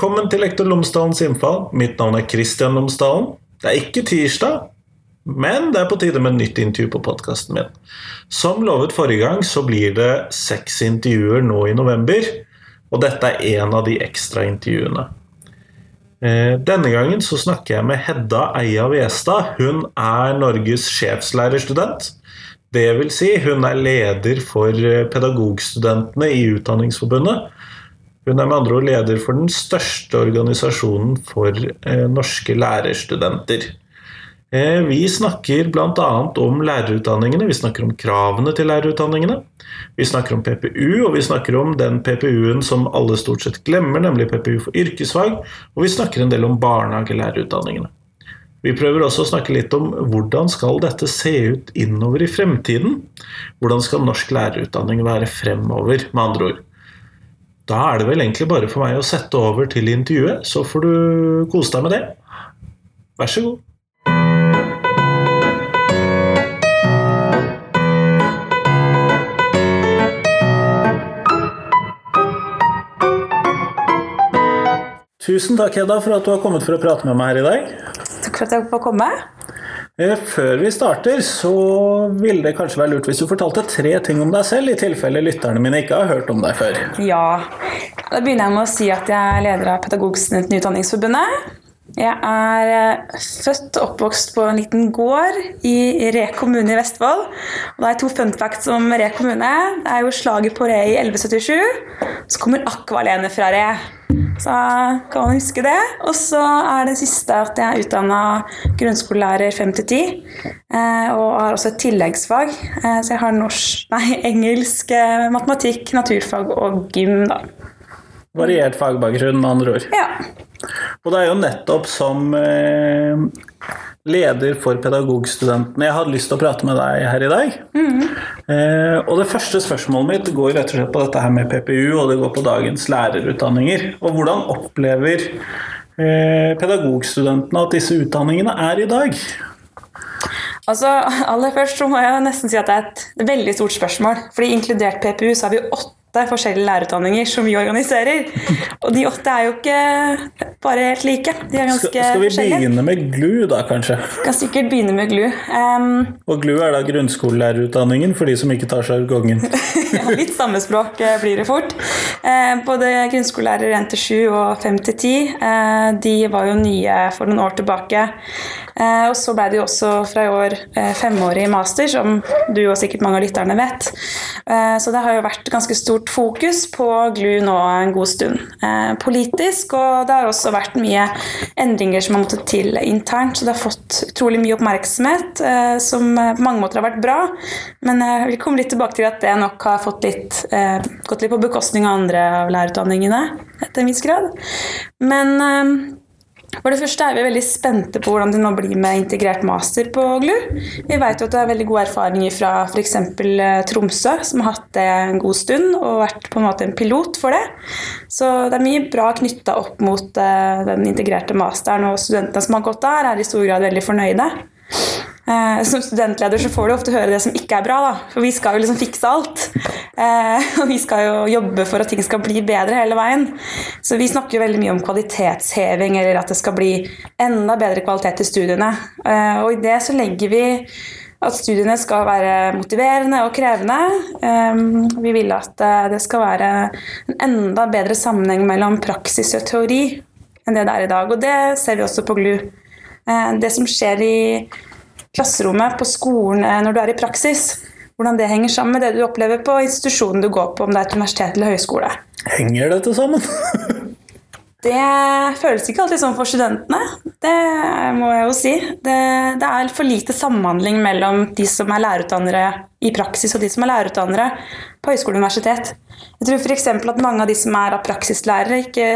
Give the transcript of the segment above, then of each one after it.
Velkommen til Lektor Lomsdalens innfall. Mitt navn er Kristian Lomsdalen. Det er ikke tirsdag, men det er på tide med nytt intervju på podkasten min. Som lovet forrige gang, så blir det seks intervjuer nå i november. Og dette er en av de ekstra intervjuene. Eh, denne gangen så snakker jeg med Hedda Eia Westad. Hun er Norges sjefslærerstudent. Det vil si, hun er leder for eh, pedagogstudentene i Utdanningsforbundet. Hun er med andre ord leder for den største organisasjonen for eh, norske lærerstudenter. Eh, vi snakker bl.a. om lærerutdanningene, vi snakker om kravene til lærerutdanningene. Vi snakker om PPU, og vi snakker om den PPU-en som alle stort sett glemmer, nemlig PPU for yrkesfag. Og vi snakker en del om barnehagelærerutdanningene. Vi prøver også å snakke litt om hvordan skal dette se ut innover i fremtiden? Hvordan skal norsk lærerutdanning være fremover, med andre ord? Da er det vel egentlig bare for meg å sette over til intervjuet, så får du kose deg med det. Vær så god. Tusen takk, Hedda, for at du har kommet for å prate med meg her i dag. Takk for at jeg får komme. Eh, før vi starter, så ville det kanskje være lurt hvis du fortalte tre ting om deg selv, i tilfelle lytterne mine ikke har hørt om deg før. Ja, Da begynner jeg med å si at jeg er leder av Pedagogstudenten i Utdanningsforbundet. Jeg er eh, født og oppvokst på en liten gård i Re kommune i Vestfold. Og det er to fun facts om Re kommune. Det er jo slaget på Re i 1177. Så kommer Akvalene fra Re. Så kan man huske det. Og så er det siste at jeg er utdanna grunnskolelærer 5 til 10. Eh, og har også et tilleggsfag. Eh, så jeg har norsk, nei, engelsk, matematikk, naturfag og gym, da. Variert fagbakgrunn, med andre ord. Ja. Og det er jo nettopp som eh, leder for pedagogstudentene jeg hadde lyst til å prate med deg her i dag. Mm. Eh, og det første spørsmålet mitt går rett og slett på dette her med PPU, og det går på dagens lærerutdanninger. Og hvordan opplever eh, pedagogstudentene at disse utdanningene er i dag? Altså, aller først så må jeg nesten si at det er et veldig stort spørsmål. Fordi inkludert PPU så har vi åtte åtte forskjellige lærerutdanninger som vi organiserer. Og de åtte er jo ikke bare helt like. De er ganske skal, skal vi begynne med GLU, da, kanskje? Kan sikkert begynne med GLU. Um, og GLU er da grunnskolelærerutdanningen for de som ikke tar seg gongen ja, litt samme språk eh, blir det fort. Uh, både grunnskolelærer 1 til 7 og 5 til 10 uh, de var jo nye for noen år tilbake. Uh, og så ble det jo også fra i år femårig master, som du og sikkert mange av lytterne vet. så det har jo vært ganske stort stort fokus på GLU nå en god stund eh, politisk. Og det har også vært mye endringer som har måttet til internt. Så det har fått utrolig mye oppmerksomhet, eh, som på mange måter har vært bra. Men jeg vil komme litt tilbake til at det nok har litt, eh, gått litt på bekostning av andre av lærerutdanningene etter en viss grad. Men eh, for det første er vi veldig spente på hvordan det nå blir med integrert master på GLU. Vi vet jo at det er veldig gode erfaringer fra f.eks. Eh, Tromsø, som har hatt det en god stund og vært på en måte en pilot for det. Så det er mye bra knytta opp mot uh, den integrerte masteren, og studentene som har gått der, er i stor grad veldig fornøyde. Eh, som studentleder så får du ofte høre det som ikke er bra, da. For vi skal jo liksom fikse alt. Eh, og vi skal jo jobbe for at ting skal bli bedre hele veien. Så vi snakker jo veldig mye om kvalitetsheving, eller at det skal bli enda bedre kvalitet i studiene. Eh, og i det så legger vi at studiene skal være motiverende og krevende. Vi vil at det skal være en enda bedre sammenheng mellom praksis og teori enn det det er i dag. Og det ser vi også på GLU. Det som skjer i klasserommet på skolen eh, når du er i praksis. Hvordan det henger sammen med det du opplever på institusjonen du går på, om det er et universitet eller høyskole. Henger dette sammen? det føles ikke alltid sånn for studentene. Det må jeg jo si. Det, det, er for lite samhandling mellom de som er lærerutdannere i praksis, og de som er lærerutdannere på høyskole og universitet. Jeg tror f.eks. at mange av de som er praksislærere, ikke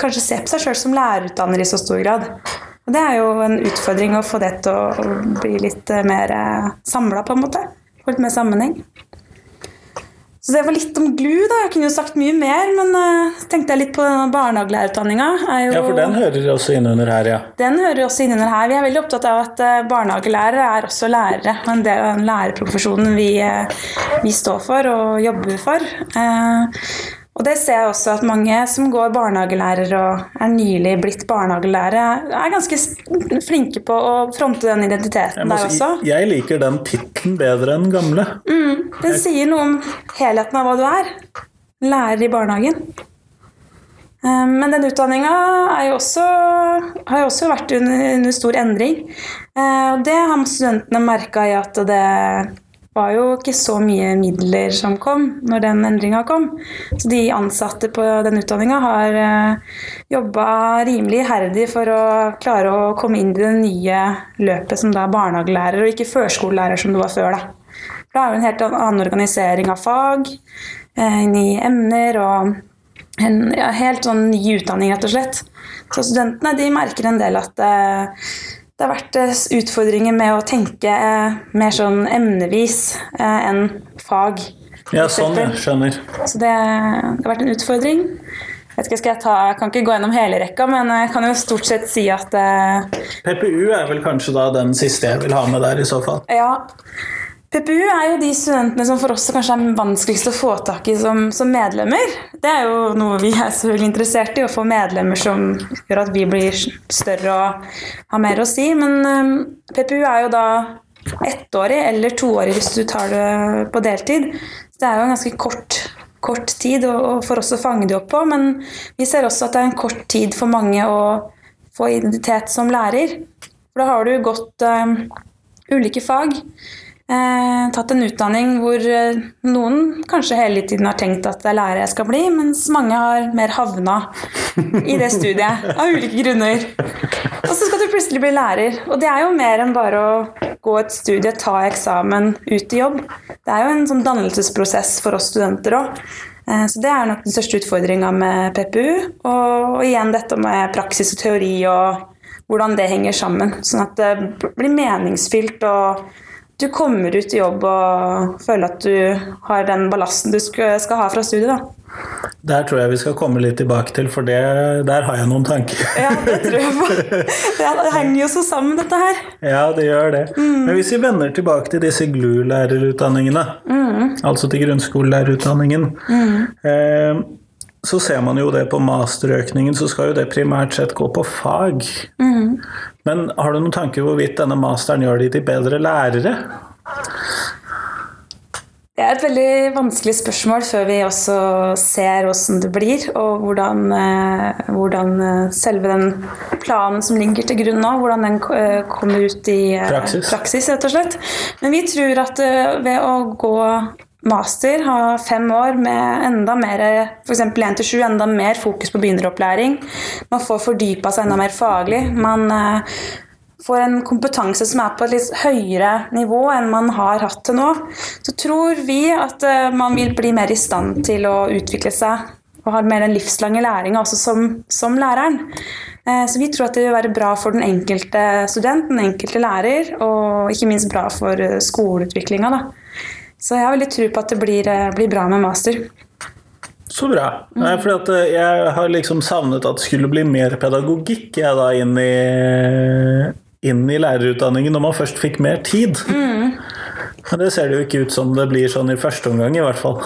kanskje ser på seg sjøl som lærerutdannere i så stor grad. Og det er jo en utfordring å få det til å bli litt eh, mer eh, samla, på en måte. Få litt mer sammenheng. Så det var litt om GLU. da, Jeg kunne jo sagt mye mer, men uh, tenkte jeg litt på barnehagelærerutdanninga. Ja, for den hører også inn under her, ja. Den hører også inn under her. Vi er veldig opptatt av at uh, barnehagelærere er også lærere. Og en del av den lærerprofesjonen vi, uh, vi, står for og jobber for. Og det ser jeg også at mange som går barnehagelærer og er nylig blitt barnehagelærer, er ganske flinke på å fronte den identiteten der si, også. jeg liker den tittelen bedre enn gamle. Den sier noe om helheten av hva du er. Lærer i barnehagen. Eh, Men den utdanninga har jo også vært under, under stor endring. Eh, Og det har studentene merka i at det var jo ikke så mye midler som kom når den endringa kom. Så de ansatte på den utdanninga har jobba rimelig iherdig for å klare å komme inn i det nye løpet som da er barnehagelærer, og ikke førskolelærer som det var før. da. For det er jo en helt annen organisering av fag, eh, inn emner og en ja, helt sånn ny utdanning, rett og slett. Så studentene de merker en del at eh, det har vært eh, utfordringer med å tenke eh, mer sånn emnevis eh, enn fag. Ja, sånn, ja. skjønner. Så det, det har vært en utfordring. Jeg, ikke, skal jeg, ta, jeg kan ikke gå gjennom hele rekka, men jeg kan jo stort sett si at PPU er vel kanskje da den siste jeg vil ha med der, i så fall. Ja. PPU er jo de studentene som for oss kanskje er vanskeligst å få tak i som, som medlemmer. Det er jo noe vi er selvfølgelig interessert i, å få medlemmer som gjør at vi blir større og har mer å si. Men um, PPU er jo da ettårig eller toårig hvis du tar det på deltid. Så det er jo en ganske kort, kort tid og, og for oss å fange de opp på. Men vi ser også at det er en kort tid for mange å få identitet som lærer. For da har du gått um, ulike fag. Eh, tatt en utdanning hvor eh, noen kanskje hele tiden har tenkt at det er lærer jeg skal bli, mens mange har mer havna i det studiet av ulike grunner. Og så skal du plutselig bli lærer. Og det er jo mer enn bare å gå et studie, ta eksamen, ut i jobb. Det er jo en sånn dannelsesprosess for oss studenter òg. Så det er nok den største utfordringa med PPU. Og igjen dette med praksis og teori og hvordan det henger sammen. Sånn at det blir meningsfylt og du kommer ut i jobb og føler at du har den ballasten du skal skal ha fra studiet. Da. Der tror jeg vi skal komme litt tilbake til, for det, der har jeg noen tanker. Ja, det tror jeg på. Det henger jo så sammen, dette her. Ja, det gjør det. Men hvis vi vender tilbake til disse GLU-lærerutdanningene, altså til grunnskolelærerutdanningen, eh, så ser man jo det på masterøkningen, så skal jo det primært sett gå på fag. Men har du noen tanker hvorvidt denne masteren gjør de til bedre lærere? Det er et veldig vanskelig spørsmål før vi også ser hvordan det blir, og hvordan, eh, hvordan eh, selve den planen som ligger til grunn nå, hvordan den eh, kommer ut i Praksis. praksis, rett og slett. Men vi tror at ved å gå master, ha fem år med enda mer, f.eks. 1-7, enda mer fokus på begynneropplæring, man får fordypa seg enda mer faglig, man eh, får en kompetanse som er på et litt høyere nivå enn man har hatt til nå, så tror vi at eh, man vil bli mer i stand til å utvikle seg og ha mer den livslange læringa også som, som læreren. Eh, Så vi tror at det vil være bra for den enkelte student, den enkelte lærer, og ikke minst bra for skoleutviklinga. Så jeg har veldig tro på at det blir, eh, blir bra med master. Så bra. Nei, for eh, jeg har liksom savnet at det skulle bli mer pedagogikk jeg da inn i, inn i lærerutdanningen når man først fikk mer tid. Men det ser det jo ikke ut som det blir sånn i første omgang, i hvert fall.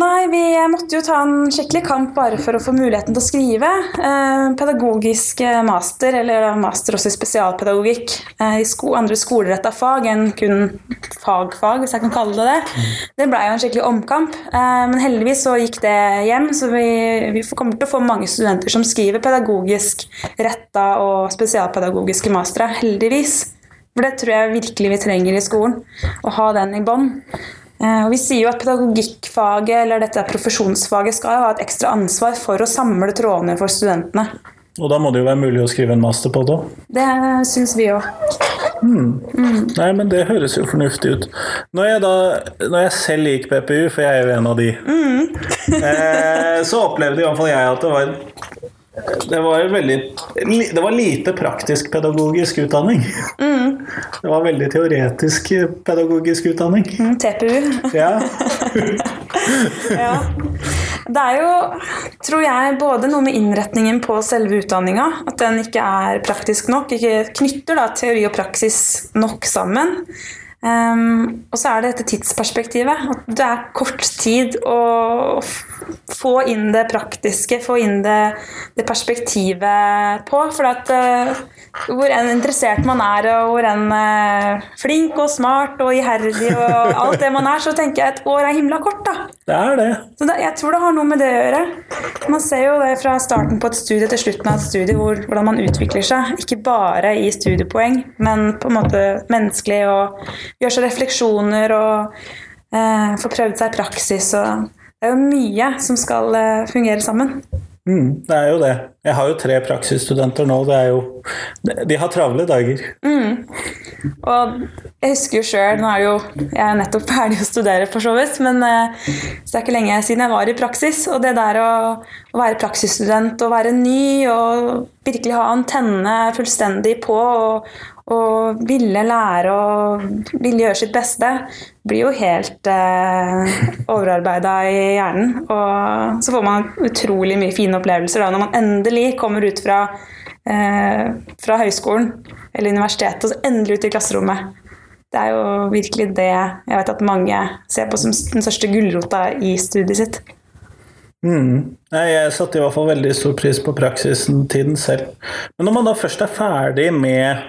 Nei, vi måtte jo ta en skikkelig kamp bare for å få muligheten til å skrive. Eh, pedagogisk eh, master, eller master også i spesialpedagogikk, eh, i sko andre skoleretta fag enn kun fagfag, hvis jeg kan kalle det det. Det blei jo en skikkelig omkamp, eh, men heldigvis så gikk det hjem, så vi, vi kommer til å få mange studenter som skriver pedagogisk retta og spesialpedagogiske mastere, heldigvis. For det tror jeg virkelig vi trenger i skolen, å ha den i bånn. Eh, Og vi sier jo at pedagogikkfaget eller dette profesjonsfaget skal ha et ekstra ansvar for å samle trådene for studentene. Og da må det jo være mulig å skrive en master på det òg. Det syns vi òg. Nei, men det høres jo fornuftig ut. Når jeg, da, når jeg selv gikk PPU, for jeg er jo en av de, eh, så opplevde i hvert fall jeg at det var det var, veldig, det var lite praktisk pedagogisk utdanning. Det var veldig teoretisk pedagogisk utdanning. TPU. Ja. Ja. Det er jo, tror jeg, både noe med innretningen på selve utdanninga, at den ikke er praktisk nok, ikke knytter da teori og praksis nok sammen. Um, og så er det dette tidsperspektivet. At det er kort tid å få inn det praktiske, få inn det, det perspektivet på. For at uh, hvor enn interessert man er, og hvor enn uh, flink og smart og iherdig og alt det man er, så tenker jeg et år er himla kort, da. Det er det. Så da, jeg tror det har noe med det å gjøre. Man ser jo det fra starten på et studie til slutten av et studie hvor, hvordan man utvikler seg. Ikke bare i studiepoeng, men på en måte menneskelig og gjør seg refleksjoner og uh, får prøvd seg i praksis. Og det er jo mye som skal eh, fungere sammen. Mm, det er jo det. Jeg har jo tre praksisstudenter nå. Det er jo, de har travle dager. Mm. Og jeg husker jo sjøl Nå er jo jeg er nettopp ferdig å studere, for så vidt. Men eh, så det er ikke lenge siden jeg var i praksis. Og det der å, å være praksisstudent og være ny og virkelig ha antennene fullstendig på og, og ville lære og ville gjøre sitt beste, blir jo helt eh, overarbeida i hjernen. Og så får man utrolig mye fine opplevelser da, når man endelig kommer ut fra, eh, fra høyskolen eller universitetet og så endelig ut i klasserommet. Det er jo virkelig det jeg vet at mange ser på som den største gulrota i studiet sitt. Mm. Jeg satte i hvert fall veldig stor pris på praksisen tiden selv. Men når man da først er ferdig med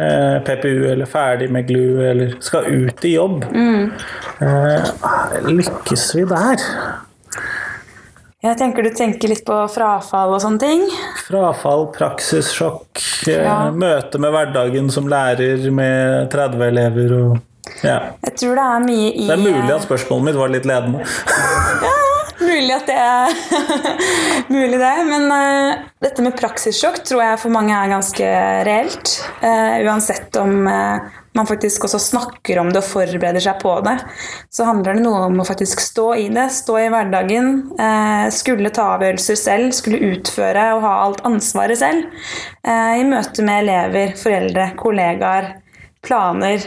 eh, PPU eller ferdig med GLU eller skal ut i jobb, mm. eh, lykkes vi der? Jeg tenker du tenker litt på frafall og sånne ting? Frafall, praksissjokk, eh, ja. møte med hverdagen som lærer med 30 elever og ja. Jeg tror det er mye i Det er mulig at spørsmålet mitt var litt ledende. mulig at det er mulig, det. Men uh, dette med praksissjokk tror jeg for mange er ganske reelt. Uh, uansett om uh, man faktisk også snakker om det og forbereder seg på det, så handler det noe om å faktisk stå i det, stå i hverdagen. skulle ta avgjørelser selv, skulle utføre og ha alt ansvaret selv. I møte med elever, foreldre, kollegaer, planer.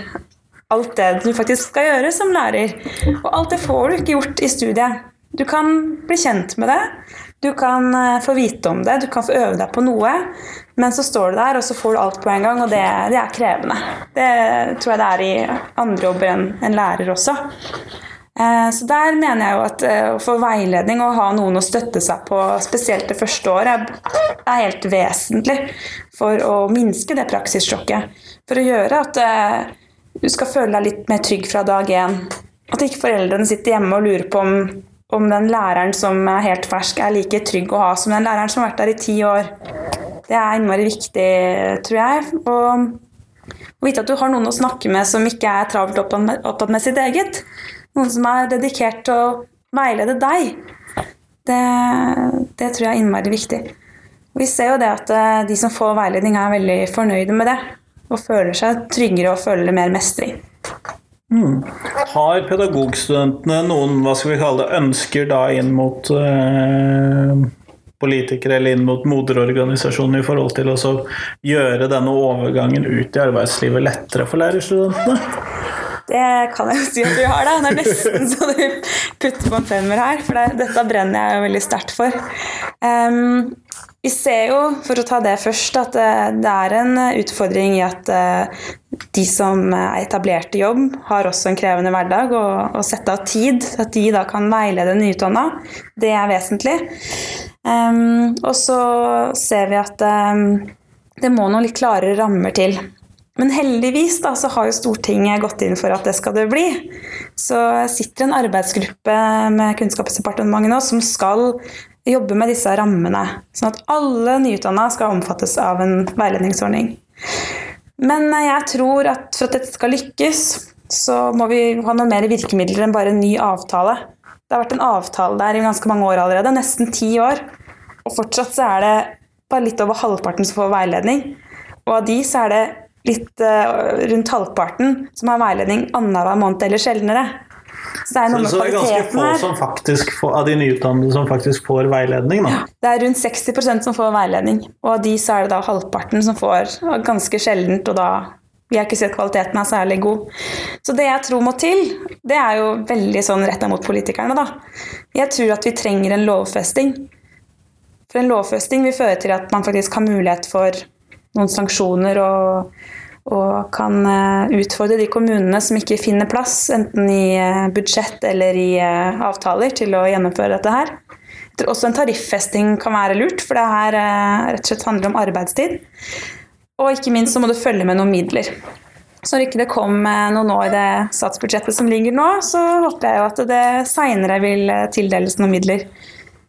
Alt det du faktisk skal gjøre som lærer. Og alt det får du ikke gjort i studiet. Du kan bli kjent med det, du kan eh, få vite om det, du kan få øve deg på noe. Men så står du der, og så får du alt på en gang, og det, det er krevende. Det tror jeg det er i andre jobber enn en lærer også. Eh, så der mener jeg jo at eh, å få veiledning og ha noen å støtte seg på, spesielt det første året, er helt vesentlig for å minske det praksissjokket. For å gjøre at du skal føle deg litt mer trygg fra dag én. At ikke foreldrene sitter hjemme og lurer på om om den læreren som er helt fersk, er like trygg å ha som den læreren som har vært der i ti år. Det er innmari viktig, tror jeg. å vite at du har noen å snakke med som ikke er travelt opptatt med sitt eget. Noen som er dedikert til å veilede deg. Det, det tror jeg er innmari viktig. Vi ser jo det at eh, de som får veiledning, er veldig fornøyde med det. Og føler seg tryggere og føler mer mestring. Mm. Har pedagogstudentene noen hva skal vi kalle det, ønsker da inn mot eh, politikere eller inn mot moderorganisasjoner i forhold til å gjøre denne overgangen ut i arbeidslivet lettere for lærerstudentene? Det kan jeg jo si at vi har, da. Det er nesten så du putter på en femmer her, for det, dette brenner jeg jo veldig sterkt for. Um, vi ser jo, for å ta det først, at eh, det er en utfordring i at eh, de som er etablert i jobb, har også en krevende hverdag. Og å sette av tid, at de da kan veilede nyutdanna, det er vesentlig. Um, og så ser vi at um, det må noen litt klarere rammer til. Men heldigvis da, så har jo Stortinget gått inn for at det skal det bli. Så sitter en arbeidsgruppe med Kunnskapsdepartementet nå som skal jobbe med disse rammene, sånn at alle nyutdanna skal omfattes av en veiledningsordning. Men jeg tror at for at dette skal lykkes, så må vi ha noe mer virkemidler enn bare en ny avtale. Det har vært en avtale der i ganske mange år allerede, nesten ti år. Og fortsatt så er det bare litt over halvparten som får veiledning. Og av de så er det litt uh, rundt halvparten som har veiledning annenhver måned eller sjeldnere. Så det er så, så det er ganske få som faktisk får, av de nyutdannede som faktisk får veiledning? Da. Det er rundt 60% som får veiledning, og av de så er det da halvparten som får ganske sjeldent, og da vi har ikke sett kvaliteten er særlig god. Så det jeg tror må til, det er jo veldig sånn retta mot politikerne, da. Jeg tror at vi trenger en lovfesting. For en lovfesting vil føre til at man faktisk har mulighet for noen sanksjoner og og kan eh, utfordre de kommunene som ikke finner plass, enten i eh, budsjett eller i eh, avtaler, til å gjennomføre dette her. Jeg tror også en tariffesting kan være lurt, for det her rett og slett handler om arbeidstid. Og ikke minst så må det følge med noen midler. Så når ikke det kom noe nå i det statsbudsjettet som ligger nå, så håper jeg jo at det seinere vil tildeles noen midler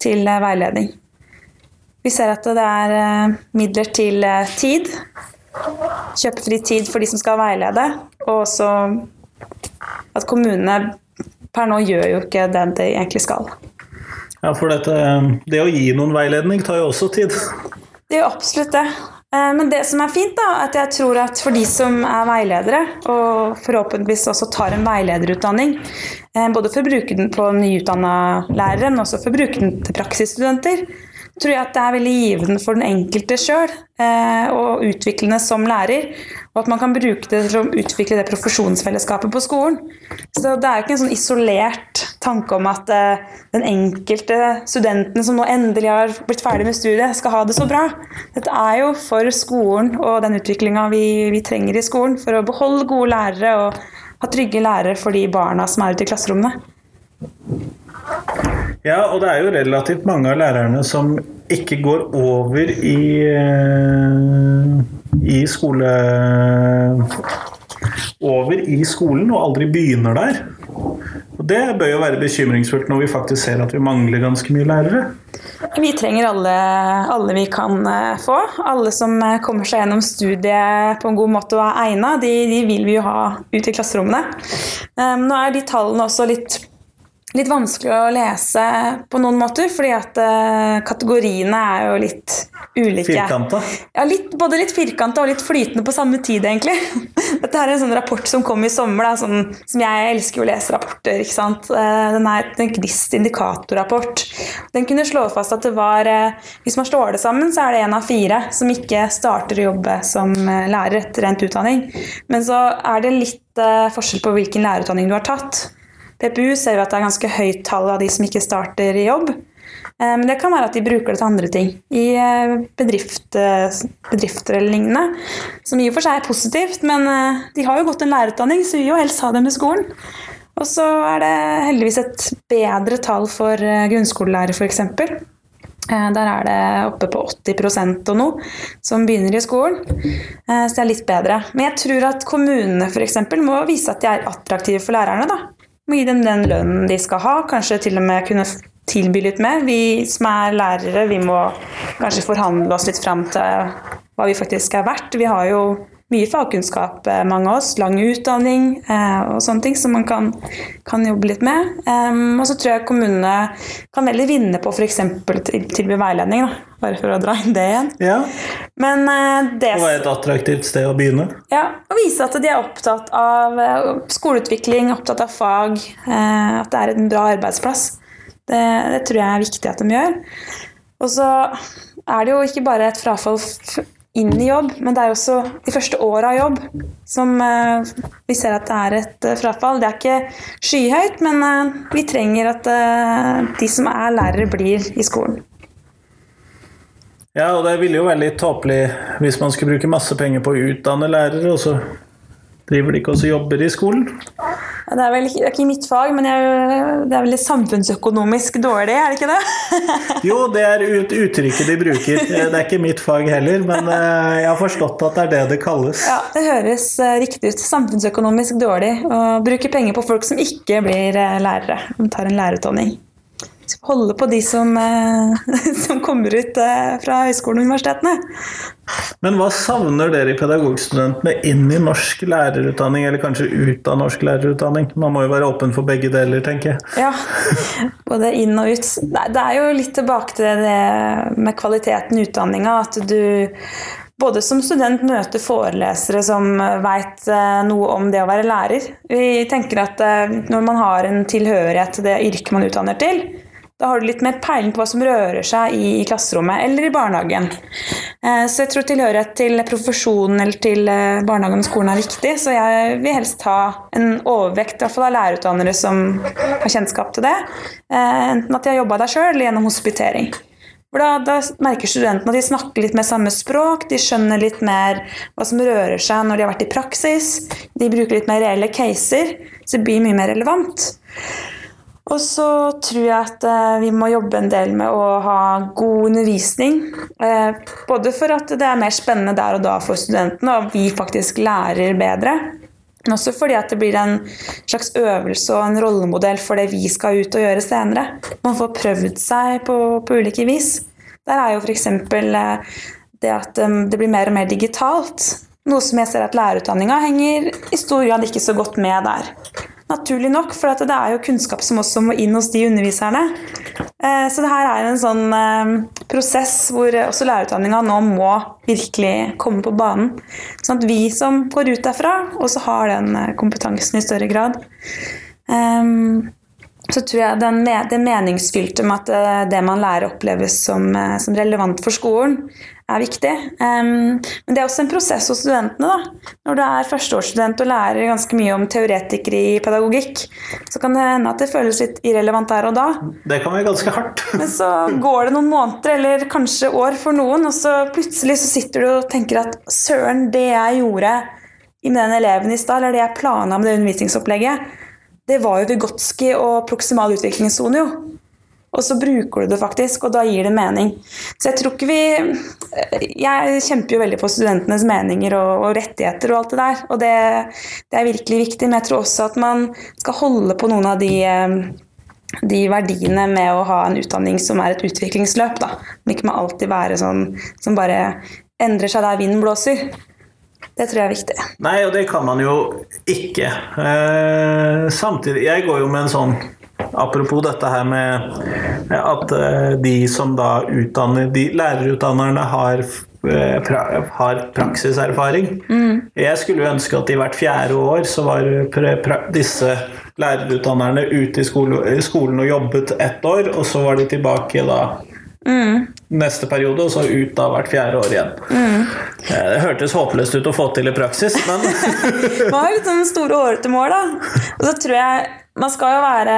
til veiledning. Vi ser at det er midler til tid, kjøpefri tid for de som skal veilede, og også at kommunene per nå gjør jo ikke det de egentlig skal. Ja, for dette, det å gi noen veiledning tar jo også tid. Det gjør absolutt det. Eh, men det som er fint, da, at jeg tror at for de som er veiledere, og forhåpentligvis også tar en veilederutdanning, eh, både for å bruke den på nyutdanna lærere, men også for å bruke den til praksisstudenter, tror jeg at det er veldig givende for den enkelte sjøl eh, og utviklende som lærer. Og at man kan bruke det til å utvikle det profesjonsfellesskapet på skolen. Så det er ikke en sånn isolert tanke om at eh, den enkelte studenten som nå endelig har blitt ferdig med studiet, skal ha det så bra. Dette er jo for skolen og den utviklinga vi, vi trenger i skolen for å beholde gode lærere og ha trygge lærere for de barna som er ute i klasserommene. Ja, og det er jo relativt mange av lærerne som ikke går over i, eh, i skole Over i skolen og aldri begynner der. Og Det bør jo være bekymringsfullt når vi faktisk ser at vi mangler ganske mye lærere. Vi trenger alle, alle vi kan eh, få. Alle som eh, kommer seg gjennom studiet på en god måte og er egna, de, de vil vi jo ha ut i klasserommene. Nå er de tallene også litt litt vanskelig å lese på noen måter, fordi at uh, kategoriene er jo litt ulike. Firkanta? Ja, litt, både litt firkanta og litt flytende på samme tid, egentlig. Dette er en sånn rapport som kom i sommer, da, sånn, som jeg elsker å lese rapporter. ikke sant? Uh, den er en GNIST indikatorrapport. Den kunne slå fast at det var uh, Hvis man slår det sammen, så er det én av fire som ikke starter å jobbe som lærer etter endt utdanning. Men så er det litt forskjell på hvilken lærerutdanning du har tatt. PPU ser vi at det er ganske høyt tall av de som ikke starter i jobb. Eh, men det kan være at de bruker det til andre ting. I eh, bedrift, bedrifter eller lignende. Som i og for seg er positivt, men eh, de har jo gått en lærerutdanning, så vi vil jo helst ha dem i skolen. Og så er det heldigvis et bedre tall for grunnskolelærere, f.eks. Der er det oppe på 80% og noe som begynner i skolen. Så det er litt bedre. Men jeg tror at kommunene f.eks. må vise at de er attraktive for lærerne. da. Må gi dem den lønnen de skal ha, kanskje til og med kunne tilby litt mer. Vi som er lærere, vi må kanskje forhandle oss litt fram til hva vi faktisk er verdt. Vi har jo mye fagkunnskap, eh, mange av oss. Lang utdanning eh, og sånne ting som man kan, kan jobbe litt med. Um, og så tror jeg kommunene kan veldig vinne på f.eks. tilby veiledning, da. bare for å dra inn det igjen. Ja. Men eh, det Å være et attraktivt sted å begynne? Ja, og vise at de er opptatt av uh, skoleutvikling, opptatt av fag, Eh, at det er en bra arbeidsplass. Det, det tror jeg er viktig at de gjør. Og så er det jo ikke bare et frafall inn i jobb, men det er også de første åra av jobb som uh, vi ser at det er et uh, frafall. Det er ikke skyhøyt, men uh, vi trenger at de som er lærere, blir i skolen. Ja, og det ville jo være litt tåpelig hvis man skulle bruke masse penger på å utdanne lærere, og så driver de ikke også jobber i skolen. Det er vel det er ikke mitt fag, men jeg, det er vel samfunnsøkonomisk dårlig, er det ikke det? jo, det er ut, uttrykket de bruker. Det er ikke mitt fag heller, men eh, jeg har forstått at det er det det kalles. Ja, Det høres eh, riktig ut. Samfunnsøkonomisk dårlig å bruke penger på folk som ikke blir eh, lærere, som tar en lærerutdanning holde på de som, som kommer ut fra høyskolen og universitetene. Men hva savner dere i pedagogstudentene inn i norsk lærerutdanning, eller kanskje ut av norsk lærerutdanning? Man må jo være åpen for begge deler, tenker jeg. Ja, både inn og ut. Det er jo litt tilbake til det med kvaliteten i utdanninga. At du både som student møter forelesere som veit eh, noe om det å være lærer. Vi tenker at eh, når man har en tilhørighet til det yrket man utdanner til, da har du litt mer peiling på hva som rører seg i, i klasserommet eller i barnehagen. Eh, så jeg tror tilhørighet til profesjonen eller til eh, barnehagen og skolen er viktig. Så jeg vil helst ha en overvekt av lærerutdannere som har kjennskap til det. Eh, enten at de har jobba der sjøl eller gjennom hospitering. For da, da merker studentene at de snakker litt mer samme språk, de skjønner litt mer hva som rører seg når de har vært i praksis, de bruker litt mer reelle caser, så det blir mye mer relevant. Og så tror jeg at eh, vi må jobbe en del med å ha god undervisning. Eh, både for at det er mer spennende der og da for studentene, og vi faktisk lærer bedre. Men også fordi at det blir en slags øvelse og en rollemodell for det vi skal ut og gjøre senere. Man får prøvd seg på, på ulike vis. Der er jo f.eks. det at det blir mer og mer digitalt. Noe som jeg ser at lærerutdanninga henger i stor grad ikke så godt med der. Naturlig nok, for det er jo kunnskap som også må inn hos de underviserne. Eh, så det her er en sånn eh, prosess hvor også lærerutdanninga nå må virkelig komme på banen. Sånn at vi som går ut derfra, også har den eh, kompetansen i større grad. Så tror jeg den, det meningsfylte med at det man lærer, oppleves som, som relevant for skolen, er viktig. Um, men det er også en prosess hos studentene. da. Når du er førsteårsstudent og lærer ganske mye om teoretikere i pedagogikk, så kan det hende at det føles litt irrelevant der og da. Det kan være ganske hardt. men så går det noen måneder, eller kanskje år for noen, og så plutselig så sitter du og tenker at søren, det jeg gjorde med den eleven i stad, eller det jeg plana med det undervisningsopplegget, det var jo Vygotsky og proksimal utviklingssone, jo. Og så bruker du det faktisk, og da gir det mening. Så jeg tror ikke vi Jeg kjemper jo veldig på studentenes meninger og, og rettigheter og alt det der, og det, det, er virkelig viktig, men jeg tror også at man skal holde på noen av de de verdiene med å ha en utdanning som er et utviklingsløp. da. Men ikke må alltid være sånn som bare endrer seg der vinden blåser. Det tror jeg er viktig. Nei, og det kan man jo ikke. Eh, samtidig Jeg går jo med en sånn Apropos dette her med at eh, de som da utdanner De lærerutdannerne har, Pra, har praksiserfaring. Mm. Jeg skulle jo ønske at i hvert fjerde år så var disse lærerutdannerne ute i skolen og jobbet ett år, og så var de tilbake da Mm. neste periode, og så ut da hvert fjerde år igjen. Mm. Det hørtes håpløst ut å få til i praksis, men Man har litt sånne store hårete mål, da. Og så tror jeg man skal jo være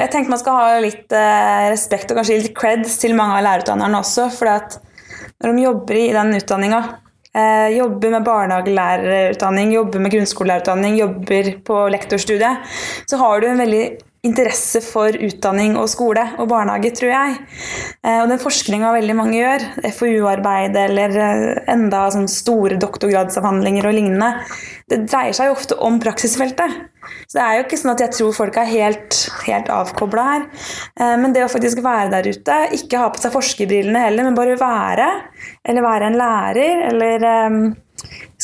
Jeg tenker man skal ha litt eh, respekt og kanskje litt creds til mange av lærerutdannerne også. For når de jobber i den utdanninga, eh, jobber med barnehagelærerutdanning, jobber med grunnskolelærerutdanning, jobber på lektorstudiet, så har du en veldig interesse for utdanning og skole og barnehage, tror jeg. Eh, og den forskninga veldig mange gjør, FoU-arbeid eller eh, enda sånn store doktorgradsavhandlinger og lignende, det dreier seg jo ofte om praksisfeltet. Så det er jo ikke sånn at jeg tror folk er helt, helt avkobla her. Eh, men det å faktisk være der ute, ikke ha på seg forskerbrillene heller, men bare være, eller være en lærer, eller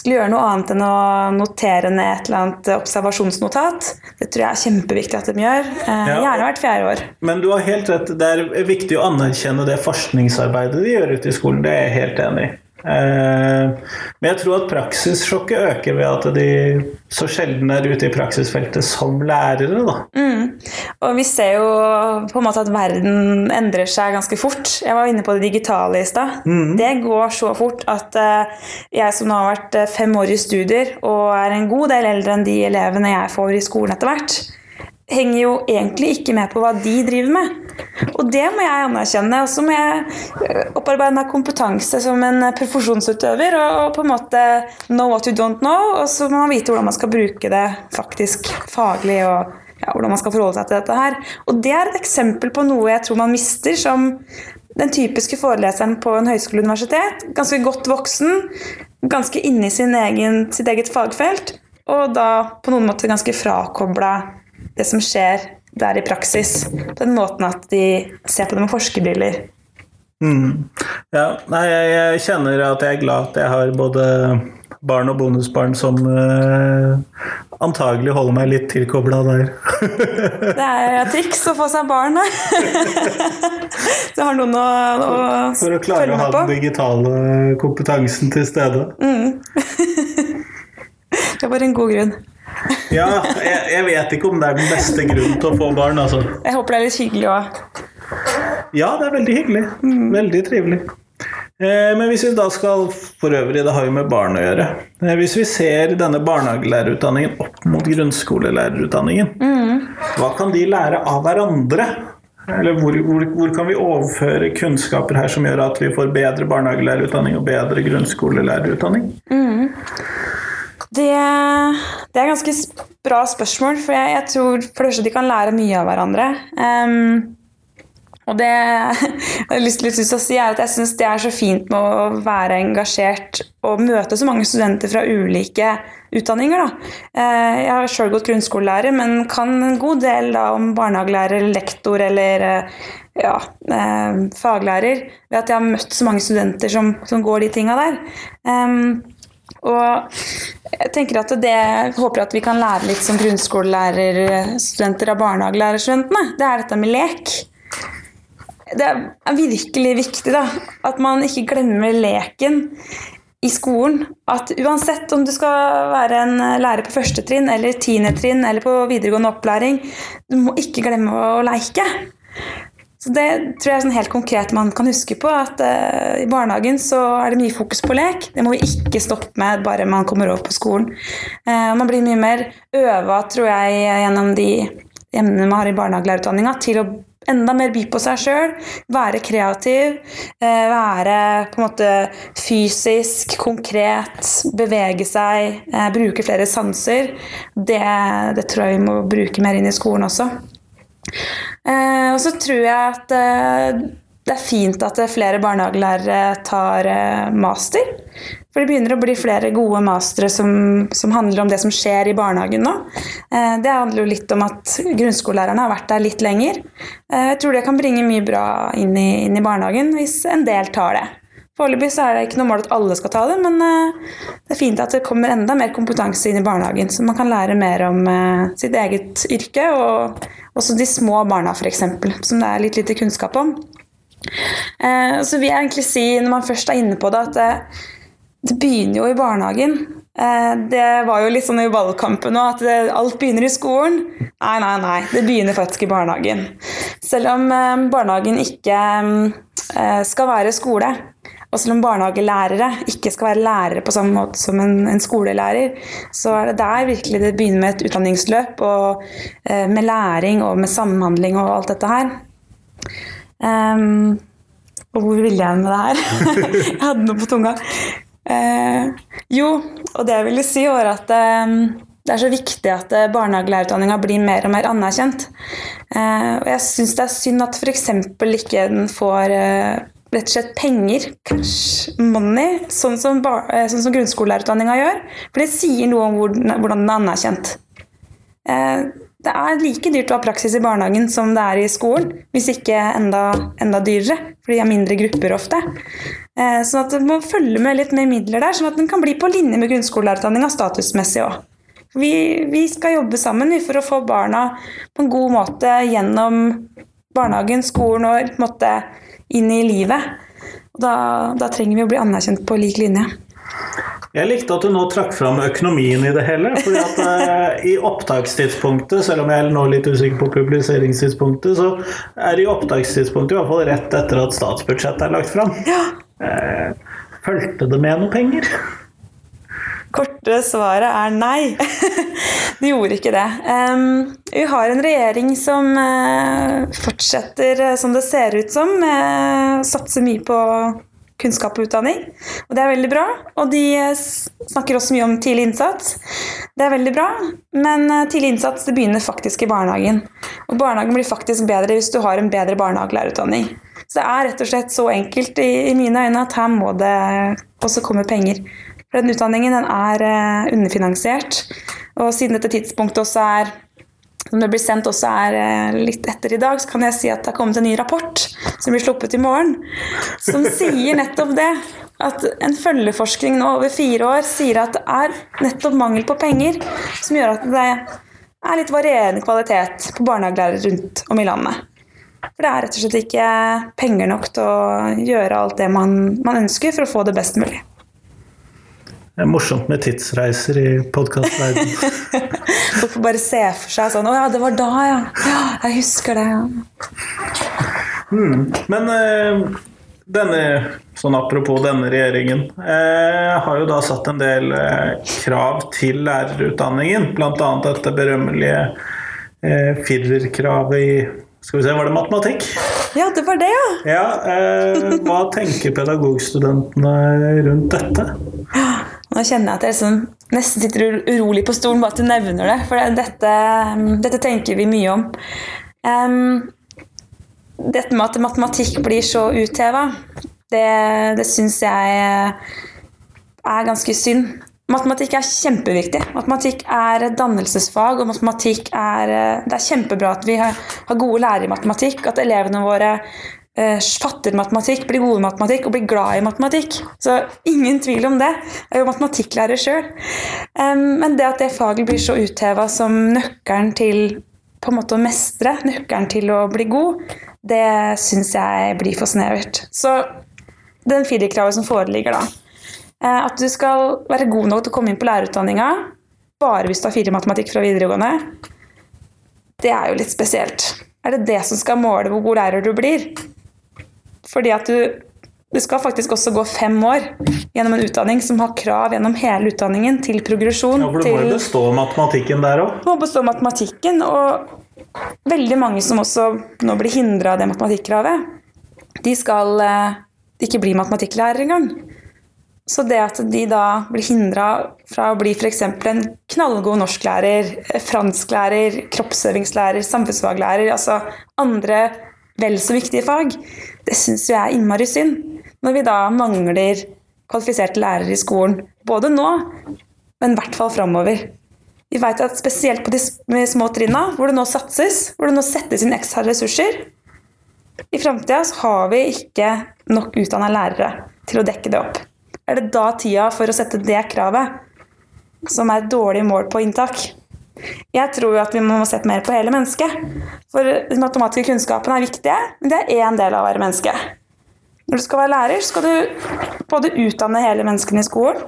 skulle gjøre noe annet enn å notere ned et eller annet observasjonsnotat. Det tror jeg er kjempeviktig at de gjør. Eh. Gjerne hvert fjerde år. Men du har helt rett. Det er viktig å anerkjenne det forskningsarbeidet de gjør ute i skolen. Det er jeg helt enig i. Eh, men jeg tror at praksissjokket øker ved at de så sjelden er ute i praksisfeltet som lærere. Da. Mm. Og vi ser jo på en måte at verden endrer seg ganske fort. Jeg var inne på det digitale i stad. Mm. Det går så fort at uh, jeg som nå har vært fem år i studier og er en god del eldre enn de elevene jeg får i skolen etter hvert, henger jo egentlig ikke med på hva de driver med. Og det må jeg anerkjenne. Og så må jeg eh, opparbeide meg kompetanse som en profesjonsutøver og, på en måte know what you don't know, og så må man vite hvordan man skal bruke det faktisk faglig, og ja, hvordan man skal forholde seg til dette her. Og det er et eksempel på noe jeg tror man mister som den typiske foreleseren på en høyskole universitet. Ganske godt voksen, ganske inne i egen, sitt eget fagfelt, og da på noen måte ganske frakobla det som skjer der i praksis. På den måten at de ser på det med forskerbriller. Mm. Ja, nei, jeg, jeg, kjenner at jeg er glad at jeg har både barn og bonusbarn som uh, antagelig holder meg litt tilkobla der. det er et triks å få seg barn. du har noen å, å For å klare å ha den digitale kompetansen til stede. Mm. det var en god grunn ja, jeg, jeg, vet ikke om det er den beste grunnen til å få barn, altså. Jeg håper det er litt hyggelig òg. Ja, det er veldig hyggelig. Mm. Veldig trivelig. Eh, men hvis vi da skal For øvrig, det har jo med barn å gjøre. Eh, hvis vi ser denne barnehagelærerutdanningen opp mot grunnskolelærerutdanningen, mm. hva kan de lære av hverandre? Eller hvor, hvor, hvor, kan vi overføre kunnskaper her som gjør at vi får bedre barnehagelærerutdanning og bedre grunnskolelærerutdanning? Mm. Det, det, er ganske bra spørsmål, for jeg, jeg, tror for det første de kan lære mye av hverandre. Um, og det jeg har lyst til å si er at jeg syns det er så fint med å være engasjert og møte så mange studenter fra ulike utdanninger. Da. Eh, jeg har sjøl gått grunnskolelærer, men kan en god del da, om barnehagelærer, lektor eller eh, ja, eh, faglærer ved at jeg har møtt så mange studenter som, som går de tinga der. Um, og jeg tenker at det håper at vi kan lære litt som grunnskolelærerstudenter av barnehagelærerstudentene, det er dette med lek det er virkelig viktig da, at man ikke glemmer leken i skolen. At uansett om du skal være en lærer på første trinn eller tiende trinn eller på videregående opplæring, du må ikke glemme å leke. Så Det tror jeg er sånn helt konkret man kan huske på. at uh, I barnehagen så er det mye fokus på lek. Det må vi ikke stoppe med bare man kommer over på skolen. Uh, man blir mye mer øva, tror jeg, gjennom de emnene man har i barnehagelærerutdanninga, til å enda mer by på seg sjøl, være kreativ, eh, være på en måte fysisk, konkret, bevege seg, bruke flere sanser. Det, det tror jeg vi må bruke mer inn i skolen også. Eh, og så tror jeg at det er fint at flere barnehagelærere tar master. For det begynner å bli flere gode mastere som, som, handler om det som skjer i barnehagen nå. Eh, det handler jo litt om at grunnskolelærerne har vært der litt lenger. Eh, jeg tror det kan bringe mye bra inn i, inn i barnehagen hvis en del tar det. Foreløpig er det ikke noe mål at alle skal ta det, men eh, det er fint at det kommer enda mer kompetanse inn i barnehagen, så man kan lære mer om sitt eget yrke, og også de små barna f.eks., som det er litt lite kunnskap om. Så vil jeg egentlig si, når man først er inne på det, at det begynner jo i barnehagen. Eh, det var jo litt sånn i valgkampen nå at alt begynner i skolen. Nei, nei, nei. Det begynner faktisk i barnehagen. Selv om eh, barnehagen ikke eh, skal være skole, og selv om barnehagelærere ikke skal være lærere på samme måte som en, en skolelærer, så er det der virkelig det begynner med et utdanningsløp, og med læring og med samhandling og alt dette her. Um, og hvor ville jeg med det her? jeg hadde noe på tunga. Eh, jo, og det jeg ville si, var at eh, det er så viktig at eh, barnehagelærerutdanninga blir mer og mer anerkjent. Eh, og jeg syns det er synd at f.eks. ikke den får eh, rett og slett penger, cash money, sånn som, eh, sånn som grunnskolelærerutdanninga gjør. For det sier noe om hvordan den er anerkjent. Det er like dyrt å ha praksis i barnehagen som det er i skolen, hvis ikke enda, enda dyrere, for de har mindre grupper ofte. Eh, sånn at det må følge med litt mer midler der, sånn at den kan bli på linje med grunnskolelærerutdanninga statusmessig òg. Vi, vi, skal jobbe sammen for å få barna på en god måte gjennom barnehagen, skolen og på en måte inn i livet. Da, da trenger vi å bli anerkjent på lik linje. Jeg likte at du nå trakk fram økonomien i det hele. fordi at uh, I opptakstidspunktet, selv om jeg er nå litt usikker på publiseringstidspunktet, så er det i opptakstidspunktet i hvert fall rett etter at statsbudsjettet er lagt fram. Ja. Uh, fulgte det med noe penger? Korte svaret er nei. det gjorde ikke det. Um, vi har en regjering som uh, fortsetter som det ser ut som, uh, satser mye på kunnskap og utdanning. Og det er veldig bra. Og de snakker også mye om tidlig innsats. Det er veldig bra, men eh, tidlig innsats det begynner faktisk i barnehagen. Og barnehagen blir faktisk bedre hvis du har en bedre barnehagelærerutdanning. Så det er rett og slett så enkelt i, i mine øyne at her må det også komme penger. For den utdanningen den er underfinansiert. Og siden dette tidspunktet også er som det blir sendt også er eh, litt etter i dag, så kan jeg si at det har kommet en ny rapport som blir sluppet i morgen, som sier nettopp det. At en følgeforskning nå over fire år sier at det er nettopp mangel på penger som gjør at det er litt varierende kvalitet på barnehagelærere rundt om i landet. For det er rett og slett ikke penger nok til å gjøre alt det man, man ønsker for å få det best mulig. Det er morsomt med tidsreiser i podkastverdenen. Folk får bare se for seg sånn Å ja, det var da, ja. Ja, jeg husker det. ja. Mm. Men eh, denne, sånn apropos denne regjeringen, eh, har jo da satt en del eh, krav til lærerutdanningen. Bl.a. dette berømmelige eh, firerkravet i Skal vi se, var det matematikk? Ja, det var det, ja. Ja, eh, Hva tenker pedagogstudentene rundt dette? Nå kjenner jeg at jeg liksom nesten sitter urolig på stolen bare at du nevner det. For dette, dette tenker vi mye om. Um, dette med at matematikk blir så utheva, det, det syns jeg er ganske synd. Matematikk er kjempeviktig. Matematikk er dannelsesfag, og matematikk er Det er kjempebra at vi har, gode lærere i matematikk, at elevene våre eh, fatter matematikk, blir gode i matematikk og blir glad i matematikk. Så ingen tvil om det. Jeg er jo matematikklærer sjøl. Men det at det faget blir så utheva som nøkkelen til på en måte å mestre, nøkkelen til å bli god, det syns jeg blir for snevert. Så den firerkravet som foreligger da, Eh, at du skal være god nok til å komme inn på lærerutdanninga bare hvis du har fire i matematikk fra videregående, det er jo litt spesielt. Er det det som skal måle hvor god lærer du blir? Fordi at du, det skal faktisk også gå fem år gjennom en utdanning som har krav gjennom hele utdanningen til progresjon. Ja, for Du må jo bestå matematikken der òg. Du må bestå matematikken, og veldig mange som også nå blir hindra av det matematikkravet, de skal eh, ikke bli matematikklærer engang. Så det at de da blir hindra fra å bli f.eks. en knallgod norsklærer, fransklærer, kroppsøvingslærer, samfunnsfaglærer, altså andre vel så viktige fag, det syns jeg er innmari synd. Når vi da mangler kvalifiserte lærere i skolen, både nå, men i hvert fall framover. Vi vet at spesielt på de små trinna, hvor det nå satses, hvor det nå settes inn ekstra ressurser, i framtida har vi ikke nok utdanna lærere til å dekke det opp er det da tida for å sette det kravet, som er et dårlig mål på inntak. Jeg tror jo at vi må sette mer på hele mennesket. For de matematiske kunnskapene er viktige, men det er én del av å være menneske. Når du skal være lærer, skal du både utdanne hele menneskene i skolen,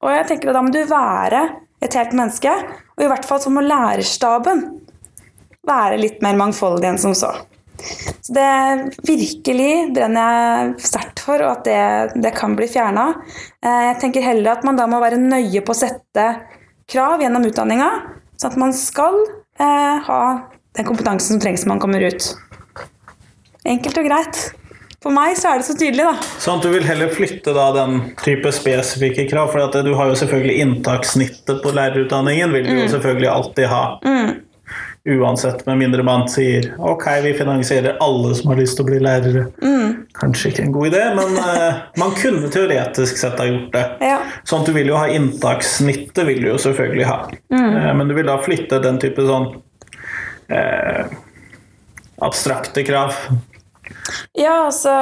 og jeg tenker at da må du være et helt menneske, og i hvert fall så må lærerstaben være litt mer mangfoldig enn som så. Så det virkelig brenner jeg sterkt for, og at det, det kan bli fjerna. Eh, jeg tenker heller at man da må være nøye på å sette krav gjennom utdanninga, sånn at man skal eh, ha den kompetansen som trengs når man kommer ut. Enkelt og greit. For meg så er det så tydelig, da. Sånn at du vil heller flytte da den type spesifikke krav? For du har jo selvfølgelig inntakssnittet på lærerutdanningen, vil du mm. jo selvfølgelig alltid ha. Mm. Uansett, med mindre man sier ok, vi finansierer alle som har lyst til å bli lærere. Mm. Kanskje ikke en god idé, men uh, man kunne teoretisk sett ha gjort det. Ja. Sånn at du vil jo ha inntakssnittet, vil du jo selvfølgelig ha. Mm. Uh, men du vil da flytte den type sånn uh, abstrakte krav ja, altså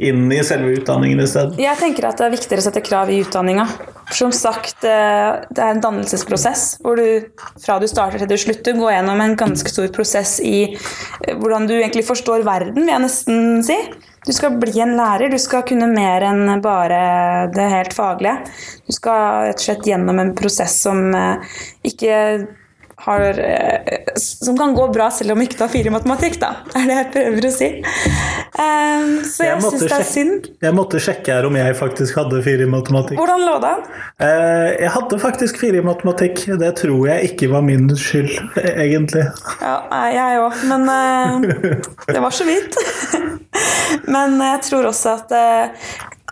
Inn i selve utdanningen i stedet? Jeg tenker at det er viktigere å sette krav i utdanninga. Som sagt, eh, det er en dannelsesprosess hvor du fra du starter til du slutter, går gjennom en ganske stor prosess i eh, hvordan du egentlig forstår verden, vil jeg nesten si. Du skal bli en lærer, du skal kunne mer enn bare det helt faglige. Du skal rett og slett gjennom en prosess som eh, ikke har, eh, som kan gå bra selv om ikke du har fire i matematikk, da, er det jeg prøver å si. Um, så jeg, jeg syns det er synd. Jeg måtte sjekke her om jeg faktisk hadde fire i matematikk. Hvordan lå det an? Uh, jeg hadde faktisk fire i matematikk. Det tror jeg ikke var min skyld, egentlig. Ja, jeg òg, men uh, det var så vidt. men jeg tror også at uh,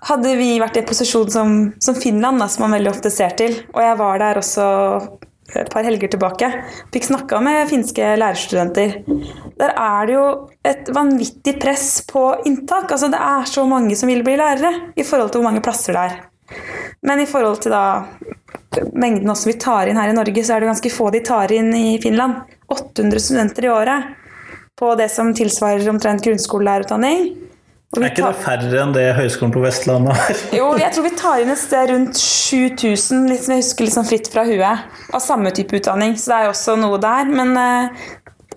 hadde vi vært i en posisjon som, som Finland, da, som man veldig ofte ser til, og jeg var der også et par helger tilbake. Fikk snakka med finske lærerstudenter. Der er det jo et vanvittig press på inntak. Altså Det er så mange som vil bli lærere i forhold til hvor mange plasser det er. Men i forhold til da mengden også vi tar inn her i Norge, så er det ganske få de tar inn i Finland. 800 studenter i året på det som tilsvarer omtrent grunnskolelærerutdanning. Er ikke det færre enn det Høgskolen på Vestlandet har? jo, jeg tror vi tar inn et sted rundt 7000, liksom jeg husker liksom fritt fra huet, av samme type utdanning. Så det er jo også noe der. Men uh,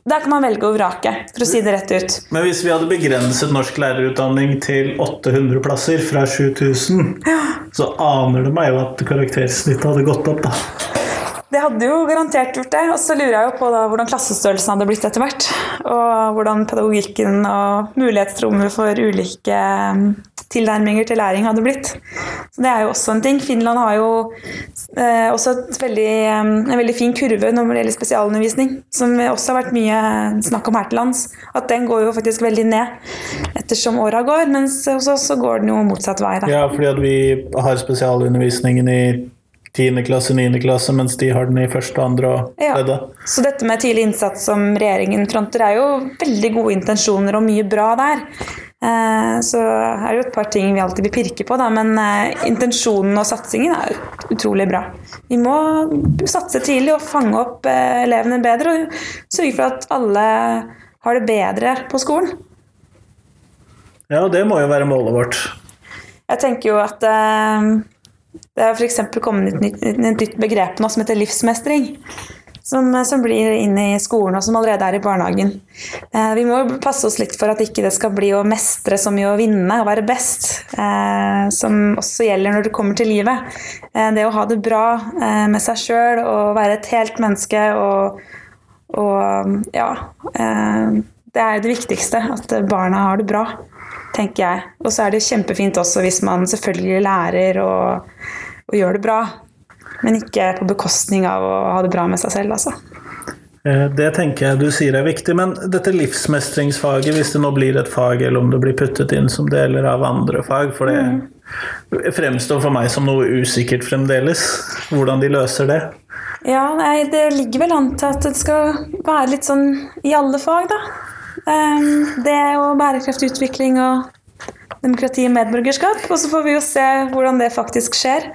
der kan man velge å vrake, for å si det rett ut. Men hvis vi hadde begrenset norsk lærerutdanning til 800 plasser fra 7000, ja. så aner det meg jo at karaktersnittet hadde gått opp, da. Det hadde jo garantert gjort det. Og så lurer jeg jo på da, hvordan klassestørrelsen hadde blitt etter hvert. Og hvordan pedagogikken og mulighetsrommet for ulike tilnærminger til læring hadde blitt. Så Det er jo også en ting. Finland har jo eh, også veldig, eh, en veldig fin kurve når det gjelder spesialundervisning, som også har vært mye snakk om her til lands. At den går jo faktisk veldig ned ettersom åra går, mens hos oss så går den jo motsatt vei. Da. Ja, fordi at vi har spesialundervisningen i 10. klasse, 9. klasse, mens de har den i første, andre og tredje. Ja. Så dette med tidlig innsats som regjeringen fronter, er jo veldig gode intensjoner og mye bra der. Eh, så er det jo et par ting vi alltid vil pirke på, da, men eh, intensjonen og satsingen er utrolig bra. Vi må satse tidlig og fange opp eh, elevene bedre og sørge for at alle har det bedre på skolen. Ja, det må jo være målet vårt. Jeg tenker jo at det er f.eks. kommet et nytt, begrep nå som heter livsmestring som, som, blir inn i skolen, og som allerede er i barnehagen. Eh, vi må passe oss litt for at ikke det skal bli å mestre så mye å vinne og være best, eh, som også gjelder når det kommer til livet. Eh, det å ha det bra eh, med seg sjøl og være et helt menneske og, og ja eh, Det er det viktigste, at barna har det bra, tenker jeg. Og så er det kjempefint også hvis man selvfølgelig lærer og, og gjør det bra. Men ikke på bekostning av å ha det bra med seg selv, altså. Eh, det tenker jeg du sier er viktig, men dette livsmestringsfaget, hvis det nå blir et fag, eller om det blir puttet inn som deler av andre fag, for det mm. fremstår for meg som noe usikkert fremdeles, hvordan de løser det. Ja, nei, det ligger vel an til at det skal være litt sånn i alle fag, da. Um, det og bærekraftig utvikling og demokrati og medborgerskap. Og så får vi jo se hvordan det faktisk skjer.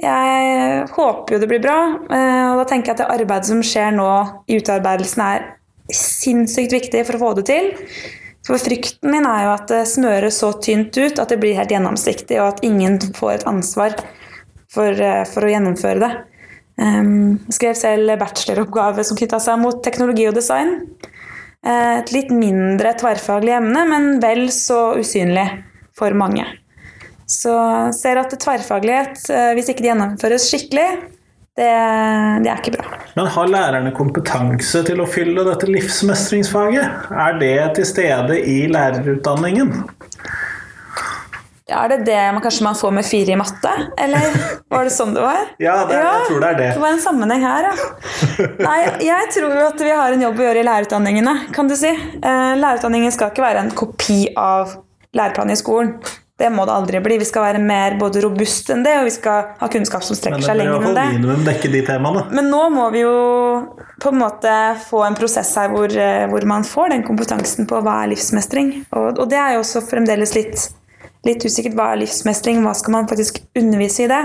Jeg håper jo det blir bra, eh, og da tenker jeg at det arbeidet som skjer nå i utarbeidelsen, er sinnssykt viktig for å få det til. For frykten min er jo at det smøres så tynt ut at det blir helt gjennomsiktig, og at ingen får et ansvar for, eh, for å gjennomføre det. Jeg skrev selv bacheloroppgave som knytta seg mot teknologi og design. Eh, et litt mindre tverrfaglig emne, men vel så usynlig for mange. Så ser at tverrfaglighet, eh, hvis ikke det gjennomføres skikkelig, det, det, er ikke bra. Men har lærerne kompetanse til å fylle dette livsmestringsfaget? Er det til stede i lærerutdanningen? Ja, er det det man kanskje man får med fire i matte? Eller var det sånn det var? ja, det, ja, jeg tror det er det. Det var en sammenheng her, ja. Nei, jeg tror jo at vi har en jobb å gjøre i lærerutdanningene, kan du si. Eh, lærerutdanningen skal ikke være en kopi av læreplanen i skolen. Det må det aldri bli. Vi skal være mer både robust enn det, og vi skal ha kunnskap som strekker seg lenger enn det. Minimum dekke de temaene. Men nå må vi jo på en måte få en prosess her hvor, eh, hvor man får den kompetansen på hva er livsmestring. Og, og det er jo også fremdeles litt, litt usikkert. Hva er livsmestring? Hva skal man faktisk undervise i det?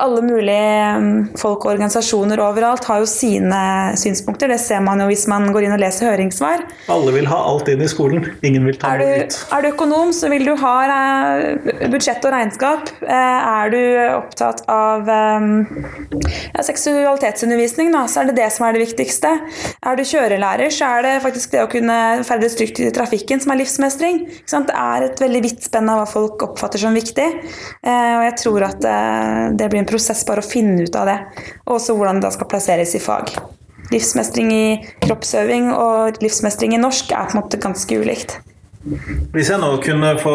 Alle mulige um, folk og organisasjoner overalt har jo sine synspunkter. Det ser man jo hvis man går inn og leser høringssvar. Alle vil ha alt inn i skolen. Ingen vil ta det ut. Er du økonom, så vil du ha eh, budsjett og regnskap. Eh, er du opptatt av um, ja, seksualitetsundervisning, da, så er det det som er det viktigste. Er du kjørelærer, så er det faktisk det å kunne ferdes trygt i trafikken som er livsmestring. Det er et veldig vidt spenn av hva folk oppfatter som viktig. Eh, og jeg tror at det blir en prosess bare å finne ut av det. Og også hvordan det da skal plasseres i fag. Livsmestring i kroppsøving og livsmestring i norsk er på en måte ganske ulikt. Hvis jeg nå kunne få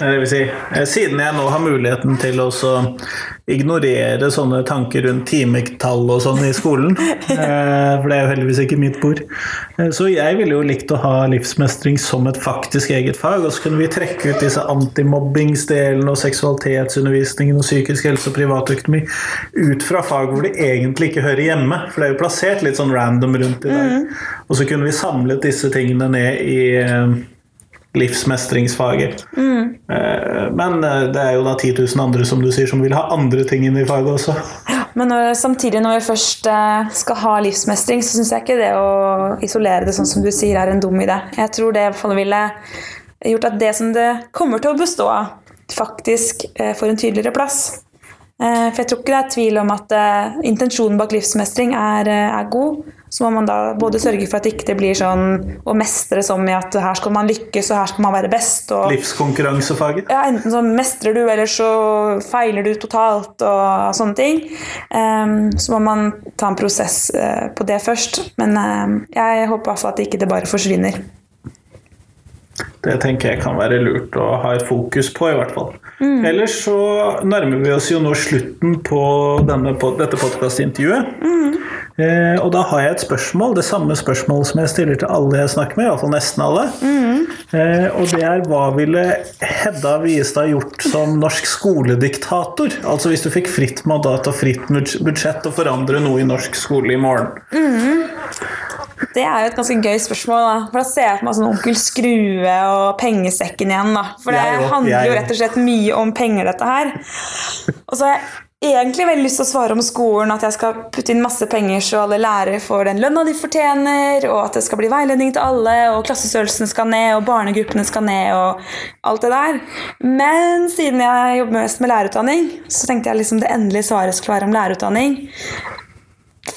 eller vil si, eh, Siden jeg nå har muligheten til å ignorere sånne tanker rundt timetall og sånn i skolen, eh, for det er jo heldigvis ikke mitt bord, eh, så jeg ville jo likt å ha livsmestring som et faktisk eget fag. Og så kunne vi trekke ut disse antimobbingsdelene og seksualitetsundervisningen og psykisk helse og privatøkonomi ut fra fag hvor de egentlig ikke hører hjemme. For det er jo plassert litt sånn random rundt i dag. Mm. Og så kunne vi samlet disse tingene ned i livsmestringsfaget. Mm. Eh, men eh, det er jo da 10 000 andre som du sier, som vil ha andre ting inn i faget også. Men når, samtidig, når vi først eh, skal ha livsmestring, så syns jeg ikke det å isolere det sånn som du sier, er en dum idé. Jeg tror det ville gjort at det som det kommer til å bestå av, faktisk får en tydeligere plass. For jeg tror ikke det er tvil om at intensjonen bak livsmestring er, er god så må man da både sørge for at det ikke blir sånn å mestre som i at her skal man lykkes og her skal man være best. Og, Livskonkurransefaget? Ja, enten så mestrer du, eller så feiler du totalt og sånne ting. Um, så må man ta en prosess uh, på det først. Men uh, jeg håper i hvert fall at ikke det bare forsvinner. Det tenker jeg kan være lurt å ha et fokus på, i hvert fall. Mm. Ellers så nærmer vi oss jo nå slutten på, denne, dette podkastintervjuet. Mm. Eh, og da har jeg et spørsmål, det samme spørsmålet som jeg stiller til alle jeg snakker med, iallfall nesten alle. Mm. Eh, og det er hva ville Hedda Viestad gjort som norsk skolediktator? Altså hvis du fikk fritt mandat og fritt budsjett å forandre noe i norsk skole i morgen. Mm. Det er jo et ganske gøy spørsmål. da. For Da ser jeg for meg sånn Onkel Skrue og pengesekken igjen. da. For det handler jo rett og slett mye om penger, dette her. Og så har jeg egentlig veldig lyst til å svare om skolen at jeg skal putte inn masse penger så alle lærere får den lønna de fortjener, og at det skal bli veiledning til alle, og klassestørrelsene skal ned, og barnegruppene skal ned, og alt det der. Men siden jeg jobber mest med lærerutdanning, så tenkte jeg liksom det endelige svaret skulle være om lærerutdanning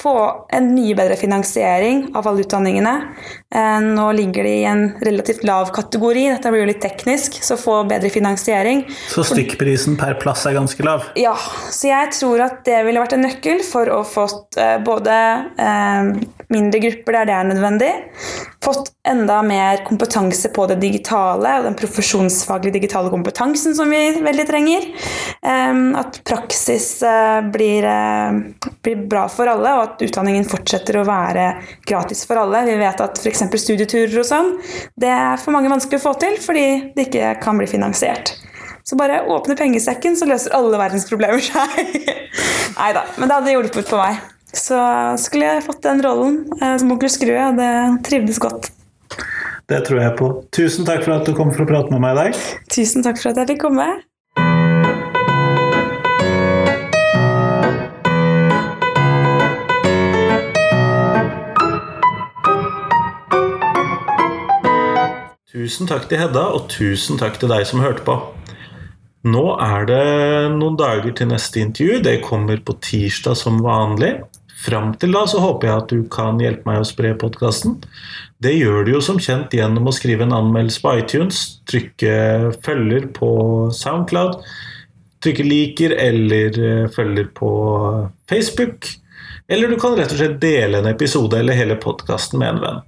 få en mye bedre finansiering av alle utdanningene. Eh, nå ligger de i en relativt lav kategori, dette blir jo litt teknisk, så få bedre finansiering. Så stykkprisen per plass er ganske lav? Ja, så jeg tror at det ville vært en nøkkel for å fått eh, både eh, mindre grupper der det er nødvendig, fått enda mer kompetanse på det digitale og den profesjonsfaglige digitale kompetansen som vi veldig trenger. At praksis blir, blir bra for alle, og at utdanningen fortsetter å være gratis for alle. Vi vet at f.eks. studieturer og sånn, det er for mange vanskelig å få til fordi det ikke kan bli finansiert. Så bare åpne pengesekken, så løser alle verdens problemer seg. Nei da, men det hadde hjulpet på meg. Så skulle jeg fått den rollen eh, som onkel Skrue, og det trivdes godt. Det tror jeg på. Tusen takk for at du kom for å prate med meg i dag. Tusen takk for at jeg fikk komme. Tusen takk til Hedda, og tusen takk til deg som hørte på. Nå er det noen dager til neste intervju. Det kommer på tirsdag som vanlig. Fram til da så håper jeg at du kan hjelpe meg å spre podkasten. Det gjør du jo som kjent gjennom å skrive en anmeldelse på iTunes, trykke følger på Soundcloud, trykke liker eller eh, følger på Facebook. Eller du kan rett og slett dele en episode eller hele podkasten med en venn.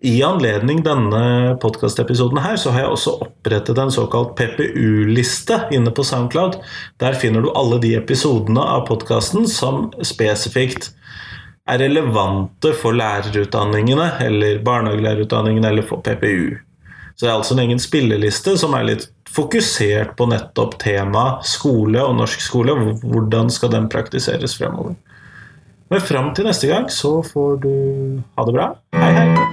I anledning denne podkastepisoden her, så har jeg også opprettet en såkalt PPU-liste inne på Soundcloud. Der finner du alle de episodene av podkasten som spesifikt er relevante for lærerutdanningene, eller barnehagelærerutdanningene eller for PPU. Så det er altså en egen spilleliste som er litt fokusert på nettopp temaet skole og norsk skole. Hvordan skal den praktiseres fremover. Men fram til neste gang så får du ha det bra. Hei, hei.